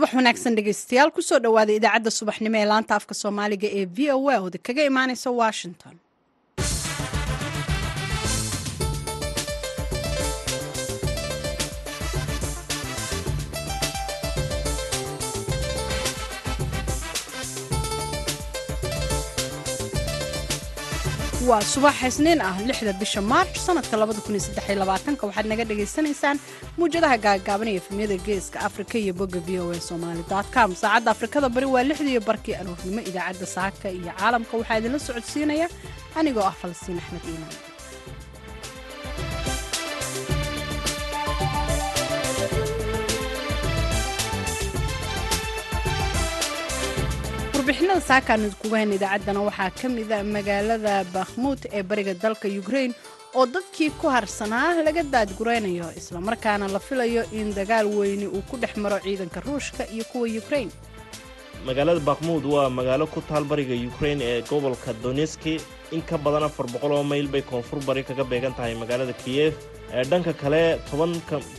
subax wanaagsan dhegeystayaal ku soo dhowaada idaacadda subaxnimo ee laanta afka soomaaliga ee v o a. Oda kaga imaaneysa washington waa subax isniin ah lixda bisha maarch sanadka waxaad naga dhagaysanaysaan muwjadaha gaagaaban ee efemyada geeska afrika iyo bogga v o a somaali com. Saacadda afrikada bari waa lixdiiyo barkii aroornimo idaacadda saaka iyo caalamka. Waxaa idinla socodsiinaya anigoo ah falastiin axmed iimaan warbixinada saakaan idkuga hayn idaacaddana waxaa ka mida magaalada bakhmuud ee bariga dalka ukrain oo dadkii ku harsanaa laga daadguraynayo islamarkaana la filayo in dagaal weyni uu ku dhex maro ciidanka ruushka iyo kuwa ukrain magaalada bakhmuud waa magaalo ku taal bariga ukrain ee gobolka doneski in ka badan afar boqol oo mayl bay koonfur bari kaga beegan tahay magaalada kiyef dhanka kale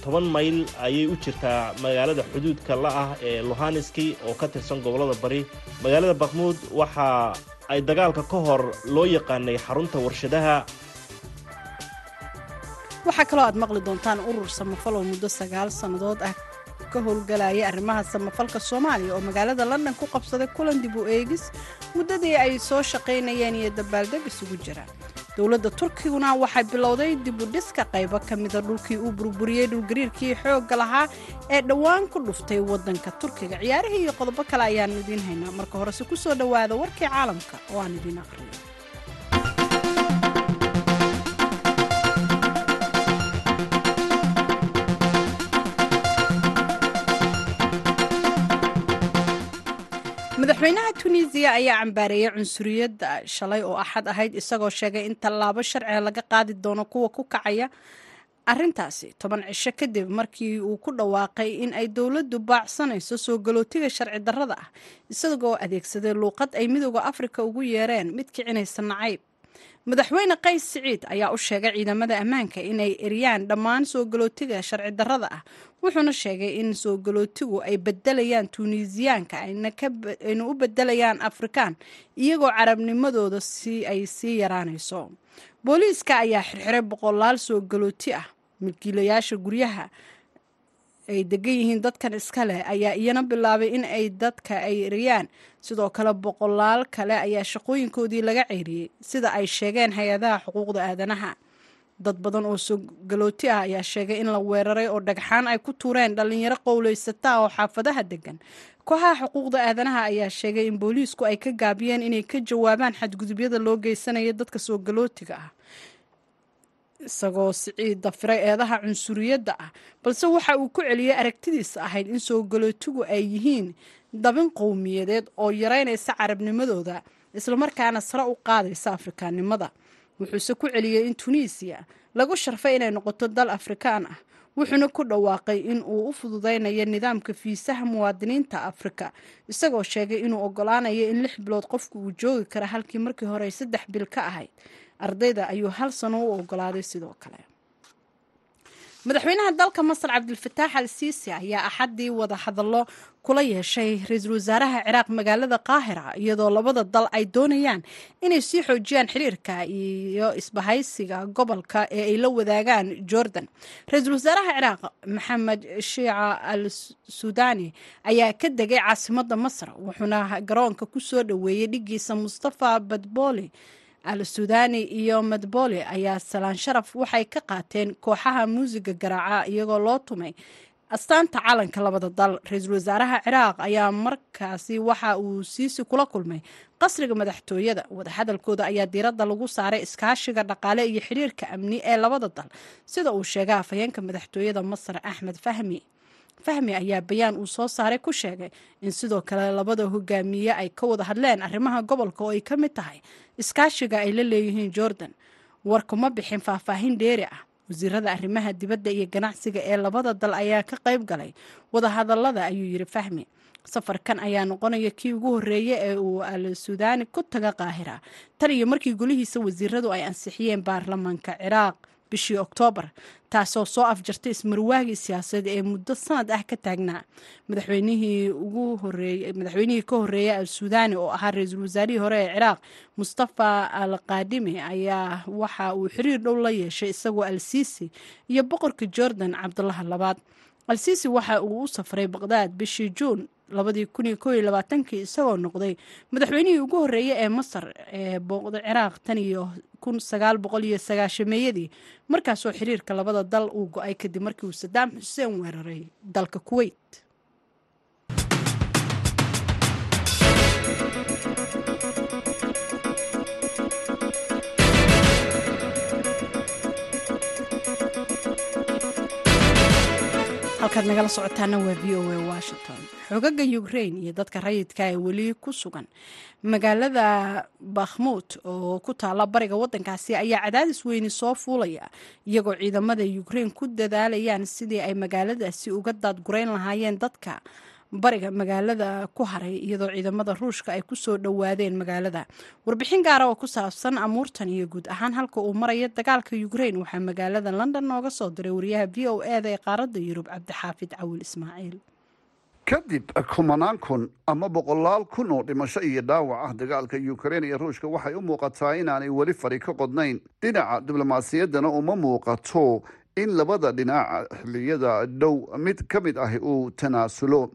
toban mayl ayay u jirtaa magaalada xuduudka la ah ee luhaniski oo ka tirsan gobollada bari. Magaalada bakhmuud waxa ay dagaalka ka hor loo yaqaanay xarunta warshadaha. Waxaa kaloo aad maqli doontaan urur samafal oo muddo sagaal sannadood ah ka howlgalaya arrimaha samafalka soomaaliya oo magaalada london ku qabsaday kulan dib u eegis muddadii ay soo shaqaynayeen iyo dabaaldeg isugu jira dowladda turkiguna waxay bilowday dibudhiska qaybo ka mida dhulkii uu burburiyey dhulgariirkii xoogga lahaa ee dhowaan ku dhuftay waddanka turkiga. Ciyaarihii iyo qodobo kale ayaanu idiin haynaa marka horese ku soo dhowaada warkii caalamka oo aan idiin aqriyo madaxweynaha tunisiya ayaa cambaareeyey cunsuriyadda shalay oo axad ahayd isagoo sheegay in tallaabo sharciga laga qaadi doono kuwa ku kacaya. Arintaasi toban cisho kadib markii uu ku dhawaaqay in ay dowladdu baacsanayso soo galootiga sharci darrada ah isagoo adeegsaday luuqad ay midooda afrika ugu yeereen mid kicinaysa nacayb madaxweyne qays siciid ayaa u sheegay ciidamada ammaanka inay eriyaan dhammaan soo galootiga sharci darrada ah. Wuxuuna sheegay in soo galootigu ay bedelayaan tuunisiyaanka ayna u bedelayaan afrikaan iyagoo carabnimadooda si ay sii yaraanayso. Booliiska ayaa xirxiray boqolaal soo galooti ah. Milkiilayaasha guryaha ay degan yihiin dadkan iska leh ayaa iyana bilaabay in ay dadka ay eriyaan sidoo kale boqolaal kale ayaa shaqooyinkoodii laga ceyriyey sida ay sheegeen hay'adaha xuquuqda aadanaha. Dad badan oo soo galooti ah ayaa sheegay in la weeraray oo dhagxaan ay ku tuureen dhallinyaro qowlaysata oo xaafadaha degan kooxaha xuquuqda aadanaha ayaa sheegay in booliisku ay ka gaabiyeen inay ka jawaabaan xadgudubyada loo geysanaya dadka soo galootiga ah isagoo siciid dafiray eedaha cunsuriyadda ah. Balse waxa uu ku celiyey aragtidiisa ahayd in soo galootigu ay yihiin dabin qowmiyadeed oo yaraynaysa carabnimadooda islamarkaana sare u qaadaysa afrikaannimada. Wuxuuse ku celiyey in tunisiya lagu sharfay inay noqoto dal afrikaan ah wuxuuna ku dhawaaqay in uu u fududaynayo nidaamka fiisaha muwaadiniinta afrika isagoo sheegay inuu ogolaanayo in lix bilood qofku uu joogi kara halkii markii hore ay saddex bil ka ahayd. Ardayda ayuu hal sano u ogolaaday sidoo kale madaxweynaha dalka masar cabdilfataax al siisi ayaa axaddii wada hadallo kula yeeshay ra'iisul wasaaraha ciraaq magaalada qaahira iyadoo labada dal ay doonayaan inay sii xoojiyaan xiriirka iyo isbahaysiga gobolka ee ay la wadaagaan jordan. Ra'iisul wasaaraha ciraaq maxamed shiica al suudani ayaa ka degay caasimadda masar wuxuuna garoonka ku soo dhoweeyey dhigiisa mustafa badboli al suudani iyo madbole ayaa salaan sharaf waxay ka qaateen kooxaha muusiga garaaca iyagoo loo tumay. Astaanta calanka labada dal ra'iisul wasaaraha ciraaq ayaa markaasi waxa uu siisi kula kulmay. Qasriga madaxtooyada wadahadalkooda ayaa diiradda lagu saaray iskaashiga dhaqaale iyo xiriirka amni ee labada dal. Sida uu sheegay afhayeenka madaxtooyada masar axmed fahmi fahmi ayaa bayaan uu soo saaray ku sheegay in sidoo kale labada hogaamiye ay ka wada hadleen arrimaha gobolka oo ay ka mid tahay iskaashiga ay la leeyihiin jordan. Warkuma bixin faahfaahin dheeri ah. Wasiirada arrimaha dibadda iyo ganacsiga ee labada dal ayaa ka qayb galay. Wadahadalada ayuu yidhi fahmi. Safarkan ayaa noqonaya kii ugu horreeya ee uu al suudaani ku taga qaahira. Tan iyo markii golihiisa wasiiradu ay ansixiyeen baarlamaanka ciraaq bishii oktoobar taasoo soo afjartay ismarwaagii siyaasadeed ee muddo sanad ah ka taagnaa madaxweynihii ka horreeyay al suudaani oo ahaa ra'iisul wasaarihii hore ee ciraaq mustafa al qaadimi ayaa waxa uu xiriir dhow la yeeshay isagoo al siisi iyo boqorka jordan cabdulaha labaad. Al siisi waxa uu u safray baqdaad bishii juun isagoo noqday madaxweynihii ugu horreeyey ee masar ee booqda ciraaq tan iyo kun sagaal boqol iyo sagaashameeyadii markaasoo xiriirka labada dal uu go'ay kadib markii uu sadaam xuseen weeraray dalka kuweyt halkaad nagala socotaana waa v o a washington. Xogaga ukrain iyo dadka rayidka ee weli ku sugan. Magaalada bakhmuud oo ku taala bariga wadankaasi ayaa cadaadis weyni soo fuulaya iyagoo ciidamada ukrain ku dadaalayaan sidii ay magaaladaasi uga daadgurayn lahaayeen dadka bariga magaalada ku haray iyadoo ciidamada ruushka ay ku soo dhowaadeen magaalada. Warbixin gaara oo ku saabsan amuurtan iyo guud ahaan halka uu marayo dagaalka ukrain waxaa magaalada london nooga soo diray wariyaha v o eda ee qaaradda yurub cabdixaafid cawil ismaaciil. Kadib kumanaan kun ama boqolaal kun oo dhimasho iyo dhaawac ah dagaalka ukrain iyo ruushka waxay u muuqataa inaanay weli fari ka qodnayn. Dhinaca diblomaasiyaddana uma muuqato in labada dhinac xilliyada dhow mid ka mid ah uu tanaasulo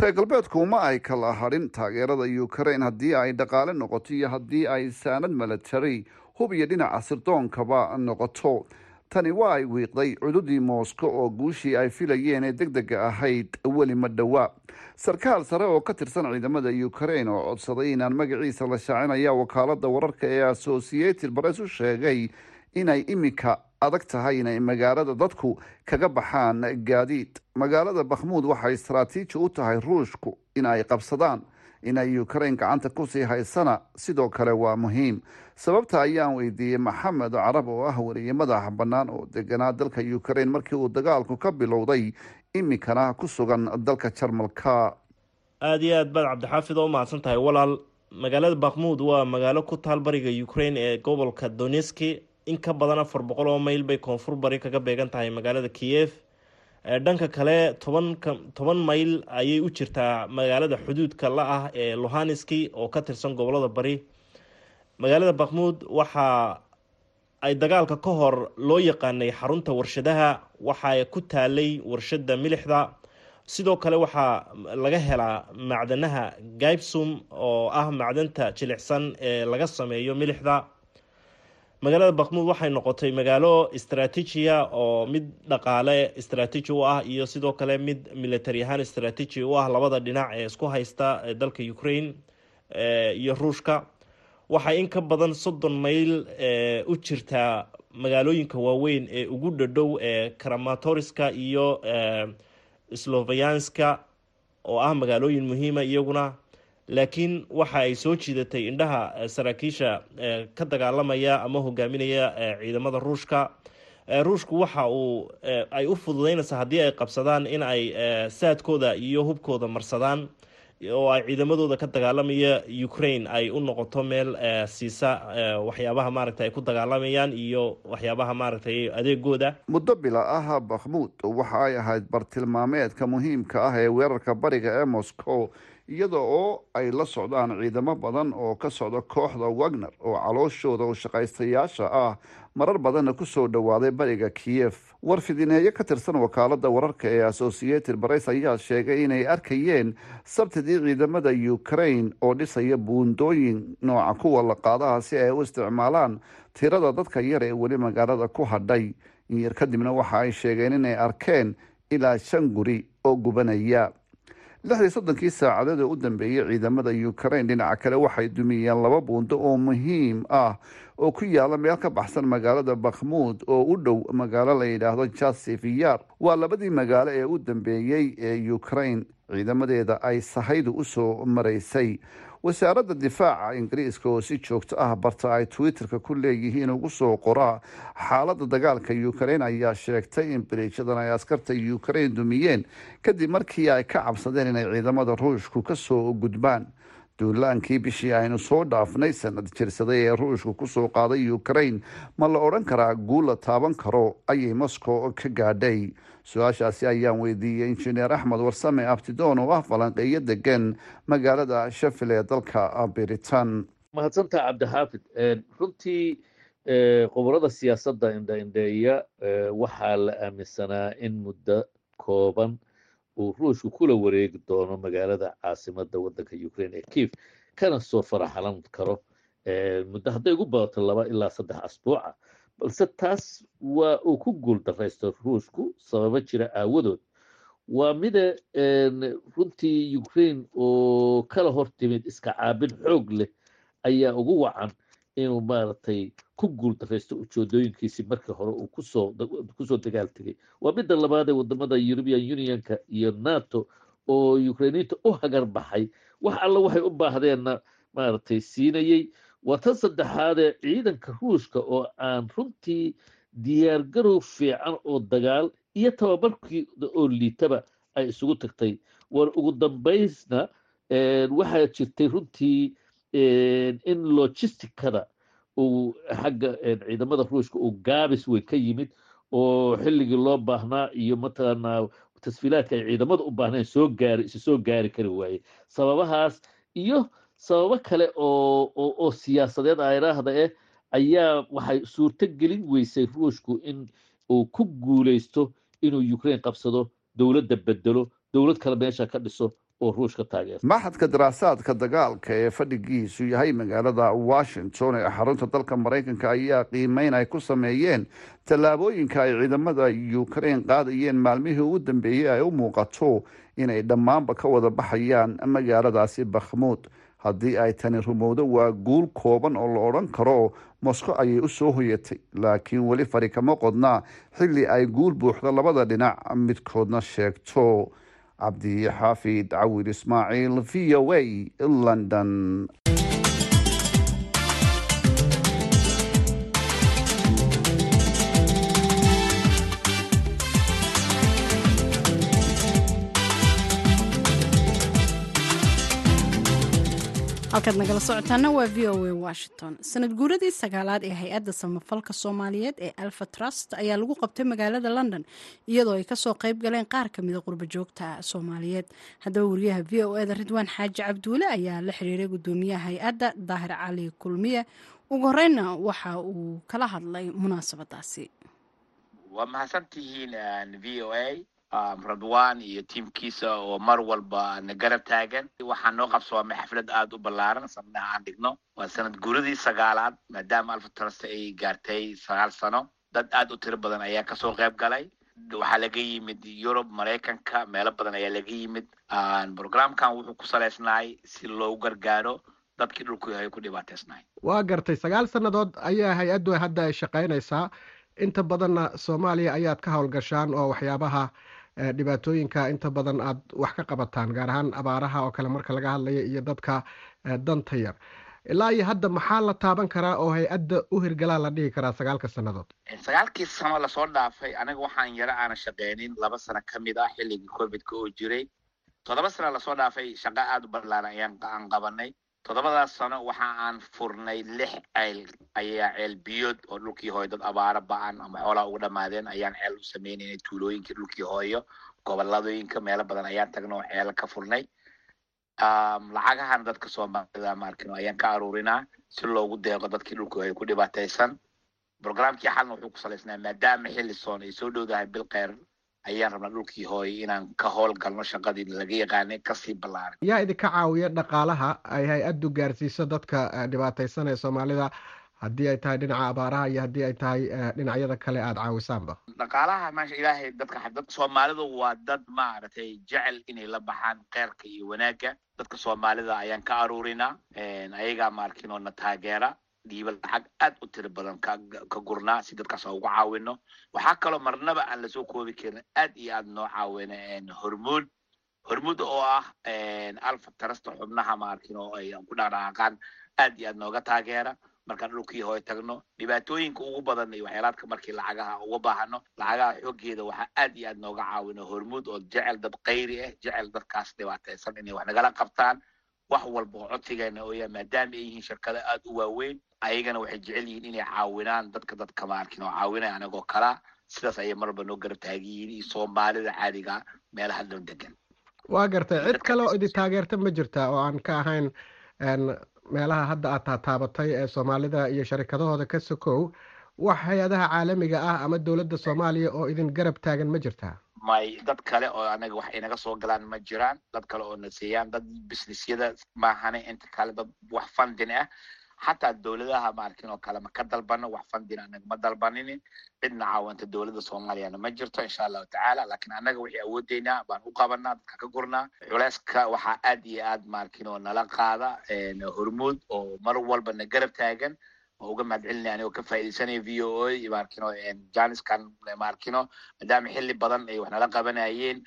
reer galbeedku uma ay kala hadhin taageerada ukrain haddii ay dhaqaale noqoto iyo haddii ay saanad milatary hub iyo dhinaca sirdoonkaba noqoto. Tani waa ay wiiqday cududii moosko oo guushii ay filayeen ee deg dega ahayd weli ma dhowaa. Sarkaal sare oo ka tirsan ciidamada ukrain oo codsaday inaan magaciisa la shaacinaya wakaalada wararka ee associated press u sheegay inay iminka adag tahay inay magaalada dadku kaga baxaan gaadiid. Magaalada bakhmuud waxay istaraatiiji u tahay ruushku in ay qabsadaan inay ukrain gacanta ku sii haysana sidoo kale waa muhiim. Sababta ayaan weydiiyey maxamed carab oo ah wariye madaxa bannaan oo deganaa dalka ukrain markii uu dagaalku ka bilowday iminkana ku sugan dalka jarmalka. Aada iyo aad baad cabdixaafid oo umahadsan tahay walaal magaalada bakhmuud waa magaalo ku taal bariga ukrain ee gobolka doneski in ka badan afar boqol oo mayl bay koonfur bari kaga beegan tahay magaalada kiyef dhanka kale toban mayl ayay u jirtaa magaalada xuduudka la ah ee lohaneski oo ka tirsan gobollada bari. Magaalada bakhmuud waxa ay dagaalka ka hor loo yaqaanay xarunta warshadaha waxaa ku taalay warshada milixda. Sidoo kale waxaa laga helaa macdanaha gaibsum oo ah macdanta jilicsan ee laga sameeyo milixda magaalada bakhmuud waxay noqotay magaalo istraatiijiya oo mid dhaqaale istraatiiji u ah iyo sidoo kale mid military ahaan istraatiiji u ah labada dhinac ee isku haysta dalka ukraine iyo ruushka. Waxay in ka badan soddon mayl u jirtaa magaalooyinka waaweyn ee ugu dhadhow ee kramatoriska iyo slovayanska oo ah magaalooyin muhiima iyaguna laakiin waxa ay soo jiidatay indhaha saraakiisha ka dagaalamaya ama hogaaminaya ciidamada ruushka. Ruushku waxa uu ay u fududeynaysaa haddii ay qabsadaan in ay saadkooda iyo hubkooda marsadaan oo ay ciidamadooda ka dagaalamaya ukraine ay u noqoto meel siisa waxyaabaha maaragtay ay ku dagaalamayaan iyo waxyaabaha maaragtay adeegooda muddo bila ah bakhmuud waxa ay ahayd bartilmaameedka muhiimka ah ee weerarka bariga ee moscow iyada oo ay la socdaan ciidamo badan oo ka socda kooxda wagner oo calooshooda u shaqaystayaasha ah marar badanna ku soo dhowaaday bariga kiyef warfidineeyo ka tirsan wakaalada wararka ee associated press ayaa sheegay inay arkayeen sabtidii ciidamada ukraine oo dhisaya buundooyin nooca kuwa laqaadaha si ay u isticmaalaan tirada dadka yar ee weli magaalada ku hadhay. Inyar kadibna waxa ay sheegeen inay arkeen ilaa shan guri oo gubanaya lixdii soddonkii saacadood ee u dambeeyey ciidamada ukraine dhinaca kale waxay dumiyeen laba buundo oo muhiim ah oo ku yaalla meel ka baxsan magaalada bakhmuud oo u dhow magaalo la yidhaahdo jasifiyar waa labadii magaalo ee u dambeeyey ee ukraine ciidamadeeda ay sahaydu u soo maraysay wasaaradda difaaca ingiriiska oo si joogto ah barta ay twitterka ku leeyihiin ugu soo qoraa xaaladda dagaalka ukraine ayaa sheegtay in bariishadan ay askarta ukraine dumiyeen kadib markii ay ka cabsadeen inay ciidamada ruushku ka soo gudbaan. Duulaankii bishii aynu soo dhaafnay sanad jirsaday ee ruushku ku soo qaaday ukraine ma la odhan karaa guul la taaban karo ayay moscow ka gaadhay su'aashaasi ayaan weydiiyey injineer axmed warsame abtidoon oo ah falanqeeyo degan magaalada shafil ee dalka britain mahadsantaha cabdixaafid runtii khubarada siyaasadda indhaindheeya waxaa la aaminsanaa in muddo kooban uu ruushku kula wareegi doono magaalada caasimada wadanka ukraine ee kief kana soo faraxalan karo. Muddo hadday ugu badato laba ilaa saddex asbuuca balse taas waa uu ku guul daraysto ruushku sababo jira aawadood. Waa mida runtii ukraine oo kala hor timid iska caabin xoog leh ayaa ugu wacan inuu maaragtay ku guul daraysto ujeedooyinkiisii markii hore uu ku soo dagaal tegay. Waa midda labaad ee waddamada european unionka iyo nato oo ukrainiinta u hagar baxay wax alla waxay u baahdeenna maaragtay siinayey waa tan saddexaadee ciidanka ruushka oo aan runtii diyaargarow fiican oo dagaal iyo tababarkii oo liitaba ay isugu tagtay war ugu dambaysna waxaa jirtay runtii in logisticada uu xagga ciidamada ruushka uu gaabis weyn ka yimid oo xilligii loo baahnaa iyo mataqaanaa tasfiilaadka ay ciidamada u baahneen soo gaari isu soo gaari kari waaye sababahaas iyo sababo kale oo oo siyaasadeed ayraahda eh ayaa waxay suurto gelin weysay ruushku in uu ku guuleysto inuu ukraine qabsado dowladda bedelo dowlad kale meesha ka dhiso maxadka daraasaadka dagaalka ee fadhigiisu yahay magaalada washington ee xarunta dalka maraykanka ayaa qiimeyn ay ku sameeyeen tallaabooyinka ay ciidamada ukraine qaadayeen maalmihii ugu dambeeyey ay u muuqato inay dhammaanba ka wada baxayaan magaaladaasi bakhmuud haddii ay tani rumowdo waa guul kooban oo la odhan karo. Mosco ayay u soo hoyatay laakiin weli fari kama qodna. Xilli ay guul buuxda labada dhinac midkoodna sheegto. Cabdi xaafid cawir ismaaciil v o a london halkaad nagala socotaana waa v o a washington. Sanad guuradii sagaalaad ee hay'adda samafalka soomaaliyeed ee alfa trust ayaa lagu qabtay magaalada london iyadoo ay ka soo qayb galeen qaar kamida qurba joogta soomaaliyeed. Haddaba wariyaha v o eda ridwaan xaaji cabduule ayaa la xiriiray gudoomiyaha hay'adda daahir cali kulmiye. Ugu horeyna waxa uu kala hadlay munaasabadaasi. Waa mahadsantihiin v o a radwan iyo tiimkiisa oo mar walba na garab taagan. Waxaa noo qabsoomay xaflad aada u ballaaran sannaha aan dhigno. Waa sanad guuradii sagaalaad maadaama alfatrasta ay gaartay sagaal sano. Dad aada u tiro badan ayaa ka soo qayb galay. Waxaa laga yimid yurub maraykanka meelo badan ayaa laga yimid. Programkan wuxuu ku salaysnaay si loogu gargaaro dadkii dhulku ay ku dhibaateysnaay waa gartay sagaal sannadood ayaa hay'addu hadda ay shaqaynaysaa. Inta badanna soomaaliya ayaad ka howlgashaan oo waxyaabaha dhibaatooyinka inta badan aad wax ka qabataan gaar ahaan abaaraha oo kale marka laga hadlaya iyo dadka danta yar. Ilaa iyo hadda maxaa la taaban karaa oo hay'adda u hirgalaa la dhihi karaa sagaalka sannadood? Sagaalkii sano la soo dhaafay aniga waxaan yaro aana shaqeynin. Laba sano ka mid ah xilligii covidka oo jiray. Toddoba sano la soo dhaafay shaqo aada u ballaaran ayaan aan qabanay toddobadaas sano waxa aan furnay lix ceyl ayaa ceel biyood oo dhulkii hooyo dad abaaro ba'an ama xoolaha ugu dhammaadeen ayaan ceel u sameynaynay tuulooyinkii dhulkii hooyo goboladooyinka meelo badan ayaan tagna oo ceelo ka furnay. Lacagahan dadka soomaalida maarkino ayaan ka aruurinaa si loogu deeqo dadkii dhulkii hooyo ku dhibaataysan. Programkii xalna wuxuu ku salaysnaa maadaama xilli soon ay soo dhowdahay bil kheyr ayaan rabnaa dhulkii hooye inaan ka howlgalno shaqadii laga yaqaanay ka sii ballaaran yaa idinka caawiya dhaqaalaha ay hay'addu gaarsiiso dadka dhibaataysan ee soomaalida. Haddii ay tahay dhinaca abaaraha iyo haddii ay tahay dhinacyada kale aada caawisaanba. Dhaqaalaha maasha ilaahay dadka dad soomaalidu waa dad maaragtay jecel inay la baxaan kheyrka iyo wanaagga. Dadka soomaalida ayaan ka aruurinaa ayagaa maarkinoo na taageera dhiiba lacag aad u tiro badan ka gurnaa si dadkaas ugu caawino. Waxaa kaloo marnaba aan la soo koobi karin aad iyo aad noo caawina hormuud hormuud oo ah alfa tarasta xubnaha maarkin oo ay ku dhaqdhaqaaqaan aad iyo aad nooga taageera. Markaan dhulkii hooy tagno dhibaatooyinka ugu badan iyo waxyaalaadka markii lacagaha uga baahano lacagaha xoogeeda waxaa aad iyo aad nooga caawina hormuud oo jecel dad kayri ah jecel dadkaas dhibaataysan inay wax nagala qabtaan wax walba oo codsigeena ooya maadaama ay yihiin shirkado aad u waaweyn ayagana waxay jecel yihiin inay caawinaan dadka dadka maarkin oo caawinaya anagoo kalaa sidaas ayay marba noo garab taagiyiin iyo soomaalida caadiga meelaha dhan degan waa gartay cid kale oo idin taageerta ma jirta oo aan ka ahayn meelaha hadda aad taataabatay ee soomaalida iyo sharikadahooda ka sokow wax hay'adaha caalamiga ah ama dowladda soomaaliya oo idin garab taagan ma jirtaa may dad kale oo anaga wax inaga soo galaan ma jiraan. Dad kale oo naseeyaan dad businessyada maahane inta kale dad wax fundin ah. Xataa dowladaha maarkin oo kale ma ka dalbano wax fundin anaga ma dalbaninin. Cidna caawanta dowladda soomaaliyana ma jirto insha allahu tacaala. Laakiin anaga wixii awoodeynaa baan u qabanaa dadka ka gurnaa culeyska waxaa aad iyo aad maarkin oo nala qaada hormuud oo mar walba na garab taagan uga mahad celinaya ka faaidaysanaya v o a maarkino janiskan maarkino maadaama xili badan ay wax nala qabanayeen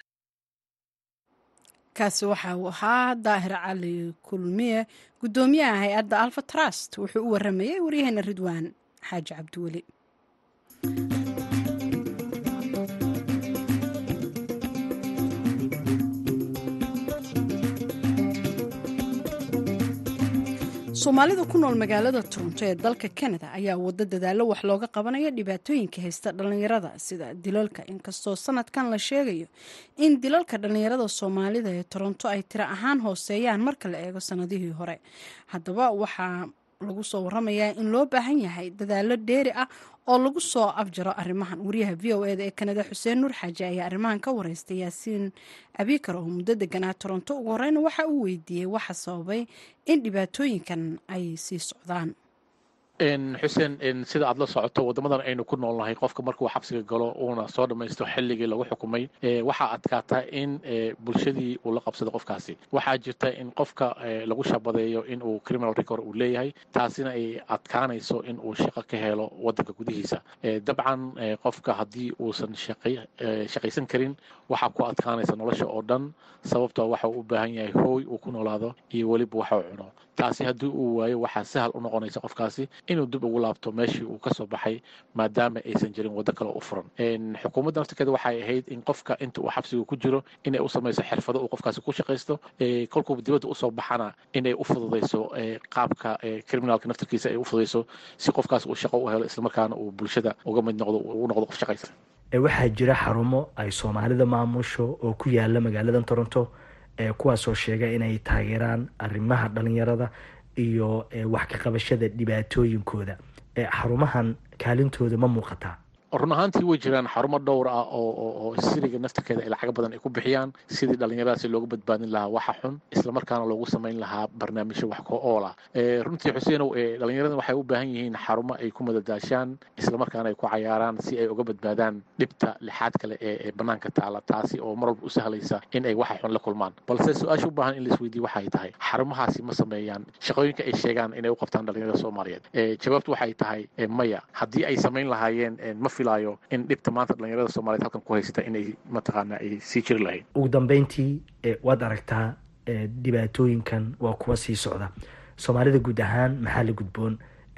kaasi waxa uu ahaa daahir cali kulmiye guddoomiyaha hay'adda alfa trust wuxuu u waramayey waryaheena ridwaan xaaji cabdiweli soomaalida ku nool magaalada toronto ee dalka canada ayaa wado dadaallo wax looga qabanaya dhibaatooyinka haysta dhallinyarada sida dilalka. Inkastoo sanadkan la sheegayo in dilalka dhallinyarada soomaalida ee toronto ay tiro ahaan hooseeyaan marka la eego sanadihii hore. Haddaba waxaa lagu soo waramayaa in loo baahan yahay dadaallo dheeri ah oo lagu soo afjaro arrimahan. Wariyaha v o eda ee kanada xuseen nuur xaaji ayaa arrimahan ka wareystay yaasiin abikar oo muddo deganaa toronto ugu horeyna waxa uu weydiiyey waxa sababay in dhibaatooyinkan ay sii socdaan xuseen sida aad la socoto waddamadan aynu ku noolnahay qofka markuu xabsiga galo uuna soo dhammaysto xilligii lagu xukumay waxaa adkaata in bulshadii uu la qabsado qofkaasi waxaa jirta in qofka lagu shabadeeyo in uu criminal record uu leeyahay taasina ay adkaanayso in uu shaqo ka helo waddanka gudihiisa dabcan qofka haddii uusan shaqaysan karin waxaa ku adkaanaysa nolosha oo dhan sababtoo waxa uu u baahan yahay hooy uu ku noolaado iyo weliba waxa uu cuno taasi haddii uu waayo waxaa sahal u noqonaysa qofkaasi inuu dib ugu laabto meeshii uu ka soo baxay maadaama aysan jirin waddo kale u furan. Xukuumadda naftirkeeda waxay ahayd in qofka inta uu xabsiga ku jiro inay u samayso xirfado uu qofkaasi ku shaqaysto kolkuu dibadda u soo baxana inay u fududayso qaabka criminalka naftirkiisa ay u fududayso si qofkaas uu shaqo u helo islamarkaana uu bulshada uga mid noqdo ugu noqdo qof shaqaysan. Waxaa jira xarumo ay soomaalida maamusho oo ku yaalla magaalada toronto kuwaasoo sheega inay taageeraan arrimaha dhalinyarada iyo wax ka qabashada dhibaatooyinkooda. Xarumahan kaalintooda ma muuqataa run ahaantii way jiraan xarumo dhowr ah oo siriga naftirkeeda ay lacago badan ay ku bixiyaan sidii dhallinyaradaasi loogu badbaadin lahaa waxa xun islamarkaana loogu samayn lahaa barnaamijyo wax ko ool ah. Runtii xuseenow dhallinyarada waxay u baahan yihiin xarumo ay ku madadaashaan islamarkaana ay ku cayaaraan si ay uga badbaadaan dhibta lixaad kale ee banaanka taala taasi oo mar walba u sahlaysa in ay waxa xun la kulmaan. Balse su'aasha u baahan in la isweydiye waxay tahay xarumahaasi ma sameeyaan shaqooyinka ay sheegaan inay u qabtaan dhallinyarada soomaaliyeed. Jawaabtu waxay tahay maya haddii ay samayn lahaayeen ma in dhibta maanta dhalinyarada soomaliyeed halkan ku haysata inay mataqaana ay sii jiri lahayd. Ugu dambeyntii waad aragtaa dhibaatooyinkan waa kuwa sii socda. Soomaalida guud ahaan maxaa la gudboon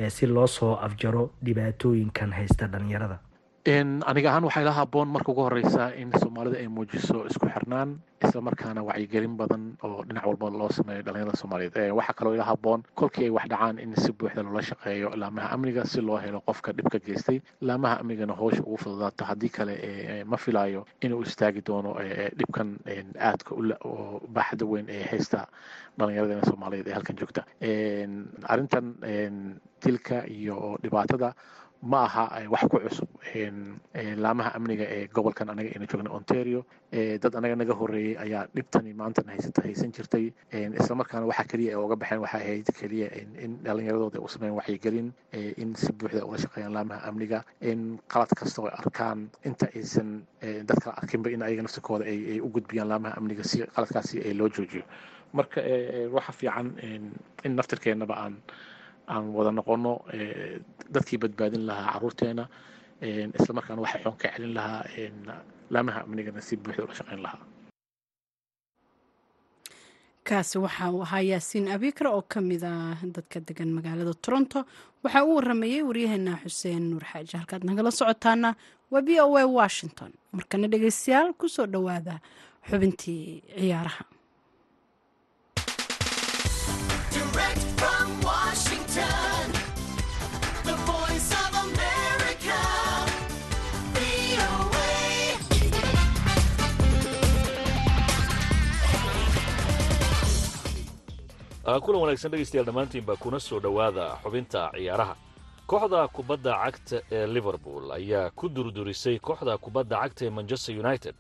si loo soo afjaro dhibaatooyinkan haysta dhalinyarada aniga ahaan waxaa ila haboon marka ugu horeysa in soomaalida ay muujiso isku xirnaan islamarkaana wacyigelin badan oo dhinac walba loo sameeyo dhalinyarada soomaaliyeed. Waxaa kaloo ila haboon kolkii ay wax dhacaan in si buuxda loola shaqeeyo laamaha amniga si loo helo qofka dhibka geystay. Laamaha amnigana hoosha ugu fududaato haddii kale ma filayo inuu istaagi doono dhibkan aadka oo baaxda weyn ee haysta dhalinyaradena soomaaliyeed ee halkan joogta. Arrintan dilka iyo dhibaatada ma aha wax ku cusub laamaha amniga ee gobolkan anaga aynu joogna ontario dad anaga naga horeeyey ayaa dhibtani maantan haysata haysan jirtay islamarkaana waxa keliya ay uga baxeen waxay ahayd keliya in dhalinyaradooda u sameeyaan waxyigelin in si buuxda ula shaqeeyaan laamaha amniga in qalad kasta oo arkaan inta aysan dad kala arkinba in ayaga nafsikooda ay u gudbiyaan laamaha amniga si qaladkaasi loo joojiyo. Marka waxa fiican in naftirkeenaba aan aan wada noqono dadkii badbaadin lahaa caruurteena islamarkaana waxay xoon ka celin lahaa laamaha amnigana si buuxda ula shaqeyn lahaa. Kaasi waxa uu ahaa yaasiin abikar oo ka mid ah dadka degan magaalada toronto. Waxaa u waramayey waryaheena xuseen nuur xaaji. Halkaad nagala socotaana waa b o a washington. Markana dhegeystayaal ku soo dhowaada xubintii ciyaaraha kulan wanaagsan dhegaystayaal dhammaantiinba kuna soo dhowaada xubinta ciyaaraha. Kooxda kubadda cagta ee liverpool ayaa ku durdurisay kooxda kubadda cagta ee manchester united.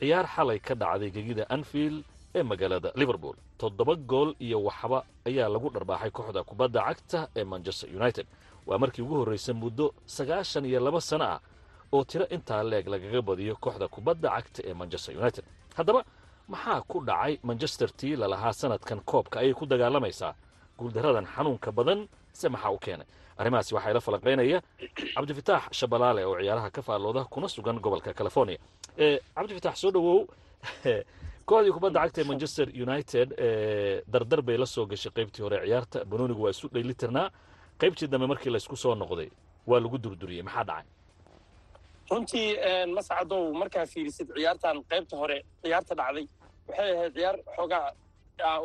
Ciyaar xalay ka dhacday gegida anfield ee magaalada liverpool. Toddoba gool iyo waxba ayaa lagu dharbaaxay kooxda kubadda cagta ee manchester united. Waa markii ugu horraysay muddo sagaashan iyo laba sano ah oo tiro intaa leeg lagaga badiyo kooxda kubadda cagta ee manchester united. Haddaba maxaa ku dhacay manchester tii lalahaa sanadkan koobka? Ayay ku dagaalamaysaa guuldaradan xanuunka badan se maxaa u keenay? Arrimahaasi waxaa ila falanqaynaya cabdifitaax shabalaale oo ciyaaraha ka faallooda kuna sugan gobolka california. Cabdifitaax soo dhowow. Kooxdii kubadda cagta manchester united e dardar bay la soo gashay qaybtii hore ciyaarta. Banoonigu waa isu dhaylitirnaa qaybtii dambe markii laysku soo noqday waa lagu durduriyey maxaa dhacay runtii mascadow markaa fiirisid ciyaartan qaybta hore ciyaarta dhacday. Waxay ahayd ciyaar xoogaa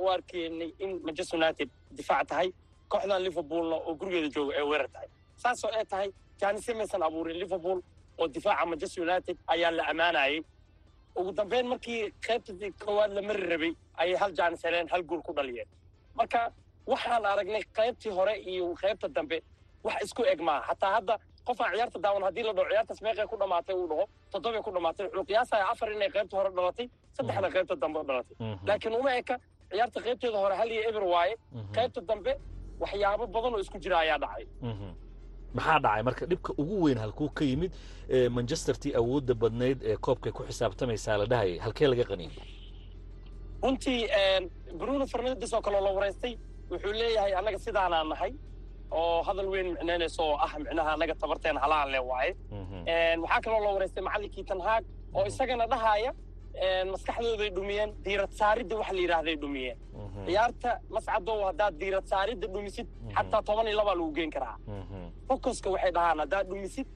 u arkaynay in manchester united difaac tahay kooxdan liverpoolna oo gurigeeda jooga ay weerar tahay. Saasoo ay tahay jaanise maysan abuurin liverpool oo difaaca manchester united ayaa la ammaanayay ugu dambeyn markii qaybta koowaad la mari rabay ayay hal jaanis heleen hal gool ku dhaliyeen. Marka waxaan aragnay qaybtii hore iyo qaybta dambe wax isku eg maaha. Xataa hadda qofaan ciyaarta daawan haddii la dhaho ciyaartaas meeqay ku dhamaatay uu dhaho toddobay ku dhamaatay wuxuu qiyaasaya afar inay qaybta hore dhalatay saddexna qaybta dambe dhalatay. Laakiin uma eka ciyaarta qaybteeda hore hal iyo eber waaye qaybta dambe waxyaabo badan oo isku jira ayaa dhacay. Maxaa dhacay? Marka dhibka ugu weyn halkuu ka yimid manchestertii awoodda badnayd ee koobkay ku xisaabtamaysaa la dhahayay halkee laga qaniyay runtii bruno fernandes oo kaloo la wareystay wuxuu leeyahay annaga sidaanaan nahay oo hadal weyn micnaynaysa oo ah micnaha annaga tabarteen halaan le waaye. Waxaa kaloo la wareystay macallinkii tanhaag oo isagana dhahaaya maskaxdooday dhumiyeen diirad saaridda waxa la yidhaahday dhumiyeen. Ciyaarta mascadow haddaad diirad saaridda dhumisid xataa toban iyo labaa lagu geen karaa. Focuska waxay dhahaan haddaad dhumisid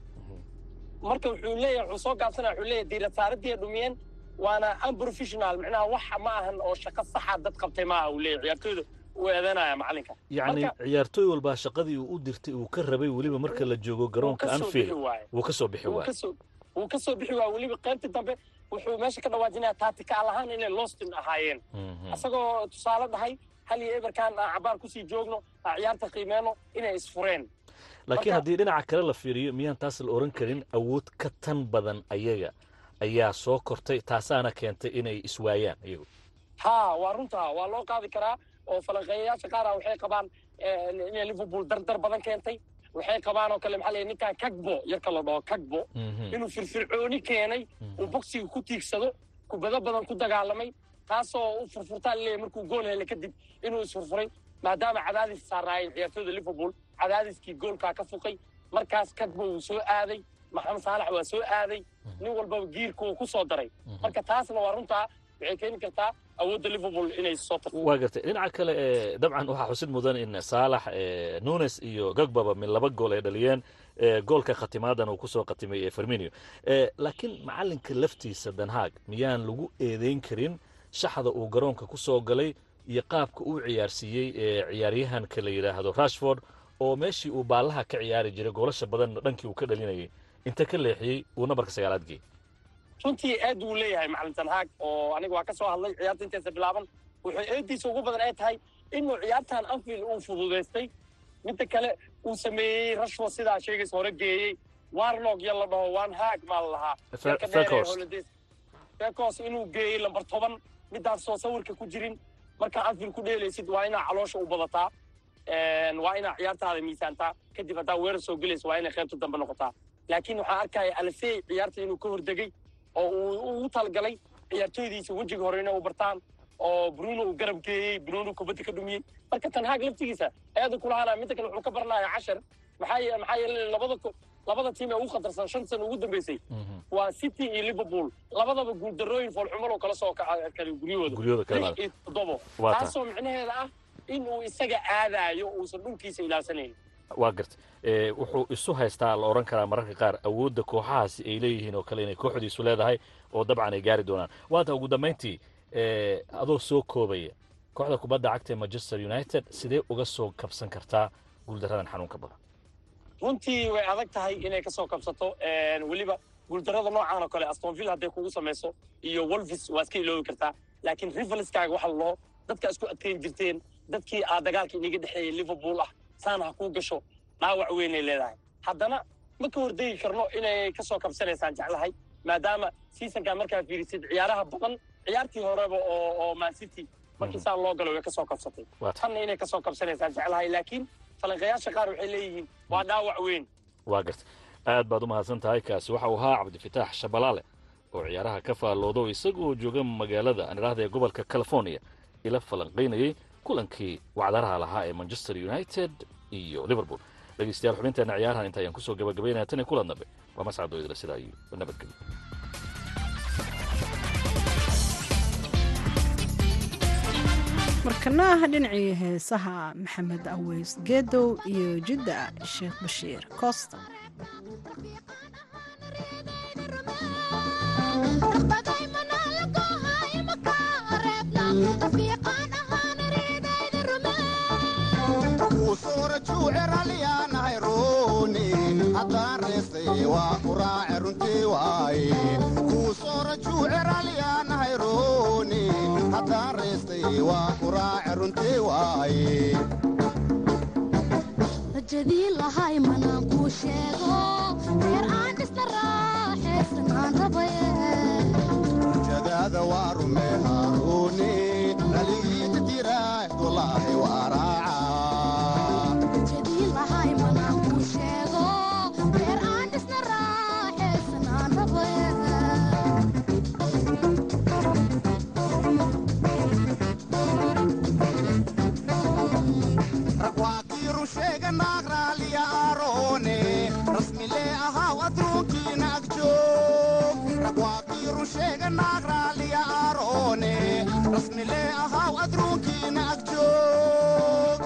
marka wuxuu leeyahay wuxuu soo gaabsanaya wuxuu leeyahay diirad saariddiiay dhumiyeen waana unprofessional. Micnaha wax ma ahan oo shaqo saxa dad qabtay maaha uu leeyahay ciyaartooyda uu eedanaya macalinka yacni ciyaartooy walbaa shaqadii uu u dirtay uu ka rabay weliba marka la joogo garoonka anfield wuu ka soo bixi waayey wuu ka soo bixi waaya weliba qaybtii dambe wuxuu meesha ka dhawaajinaya taatikaal ahaan inay lostin ahaayeen. Isagoo tusaale dhahay hal iyo eberkan aan cabaar ku sii joogno aan ciyaarta qiimeyno inay isfureen laakiin haddii dhinaca kale la fiiriyo miyaan taas la oran karin awood ka tan badan ayaga ayaa soo kortay taasaana keentay inay iswaayaan iyagu. Ha waa runtaa waa loo qaadi karaa oo falanqeeyayaasha qaara waxay qabaan inay liverpool dardar badan keentay. Waxay qabaan oo kale maxaa leeyahay ninkan kagbo yarka la dhaho kagbo. Inuu firfircooni keenay uu boksiga ku tiigsado kubado badan ku dagaalamay taasoo u furfurtaa la leeyahay markuu gool helay kadib inuu isfurfuray maadaama cadaadis saaraayeen ciyaartooyda liverpool. Cadaadiskii goolkaa ka fuqay markaas kagbo wuu soo aaday maxamed saalax waa soo aaday. Nin walbaba giirka uu ku soo daray. Marka taasna waa runtaa waxay keeni kartaa awoodda liverpool inay soo tarto. Waa gartay. Dhinaca kale e dabcan waxaa xusid mudan in saalax nunes iyo gagbaba min laba gool ay dhaliyeen goolka khatimaaddan uu ku soo khatimay ee ferminio laakiin macalinka laftiisa danhaag miyaan lagu eedeyn karin shaxda uu garoonka ku soo galay iyo qaabka uu ciyaarsiiyey ciyaaryahanka la yidhaahdo rashford oo meeshii uu baallaha ka ciyaari jiray goolasha badan dhankii uu ka dhalinayay inta ka leexiyey uu nambarka sagaalaad geeyey runtii aad uu leeyahay macalin tanhaag oo aniga waa ka soo hadlay ciyaarta intaysa bilaaban. Wuxuu eediisa ugu badan ay tahay inuu ciyaartan anfield uu fududaystay midda kale uu sameeyey rashford sidaa sheegaysa hore geeyey. Warnog ya la dhaho wan haag maa la lahaa fecos inuu geeyey lambar toban. Midaasoo sawirka ku jirin. Markaa anfield ku dheelaysid waa inaa caloosha u badataa. Waa inaa ciyaartaada miisaantaa kadib haddaa weerar soo gelaysa waa inay qaybta dambe noqotaa. Laakiin waxaa arkaya alfey ciyaarta inuu ka hordegay oo uu ugu talgalay ciyaartooydiisa wejiga hore inay u bartaan oo bruno uu garab geeyey bruno kubadda ka dhumiyey marka tanhaag laftigiisa aada kulahanaa midda kale wuxuu ka baranaya cashar. Maxaa maxaa yeele labada labada tiim ee ugu khatarsan shan sano ugu dambeysay? Waa city iyo liverpool. Labadaba guuldarooyin foolxumal oo kala soo kale guryahooda. Lix iyo toddobo. Taasoo micnaheeda ah in uu isaga aadaayo uusan dhulkiisa ilaalsanayn waa garta wuxuu isu haystaa la odhan karaa mararka qaar awoodda kooxahaasi ay leeyihiin oo kale inay kooxdiisu leedahay oo dabcan ay gaari doonaan. Waanta ugu dambayntii adoo soo koobaya kooxda kubadda cagta ee manchester united sidee uga soo kabsan kartaa guuldaradan xanuunka badan? Runtii way adag tahay inay ka soo kabsato weliba guuldarada noocaan oo kale astonville hadday kugu samayso iyo wolvis waa iska iloobi kartaa. Laakiin rivalskaaga waxa loo dadka isku adkayn jirteen dadkii aa dagaalka iniga dhexeeyey liverpool ah saan ha kuu gasho dhaawac weynay leedahay. Haddana ma ka hordegi karno inay ka soo kabsanaysaan jeclahay maadaama seasonkaa markaa fiirisid ciyaaraha badan ciyaartii horeba oo oo man city markii saan loo galo way ka soo kabsatay. Tanna inay ka soo kabsanaysaan jeclahay laakiin falanqayaasha qaar waxay leeyihiin waa dhaawac weyn. Waa garta. Aad baad u mahadsan tahay kaasi waxa uu ahaa cabdifitaax shabalaale oo ciyaaraha ka faalloodo isagoo jooga magaalada aan idhaahda ee gobolka california ila falanqaynayey kulankii wacdaraha lahaa ee manchester united iyo liverpool. Dhegeystayaal xubinteena ciyaarahan inta ayaan ku soo gabagabaynaya tan iyo kulan dambe. Waa mascad oo idila sidaa iyo nabadgelyo markana dhinacii heesaha maxamed aweys geedow iyo jidda sheekh bashiir costa kuusoora juuceralyaanahay rooni haddaan reestay waa joog rag waa kiiru sheega naag raaliya aaroone rasmilee ahaaw adruunkiina ag joog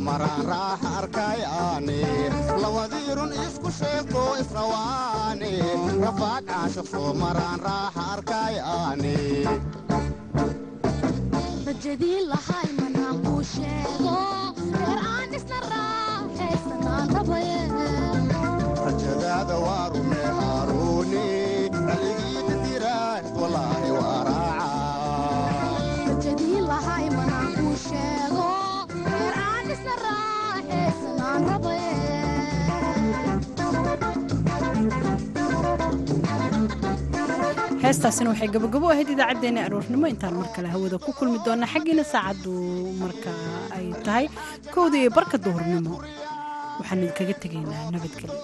caashiq soo maraan raaxa arkayaane lawadiirun isku sheegto israwaane rafaad caashiq soo maraan raaxa arkayaane rajadii lahay manaan kuu sheego. Reer aan dhisna raaxaysan aan rabaye rajadaada waa rumee haaruuni dhaligiita tiraah walaahi waa heestaasina waxay gabagabo ahayd idaacaddeenna aroornimo. Intaan mar kale hawada ku kulmi doona xaggiina saacaddu marka ay tahay. Kowda barka duhurnimo. Waxaan idinkaga tegaynaa nabadgelyo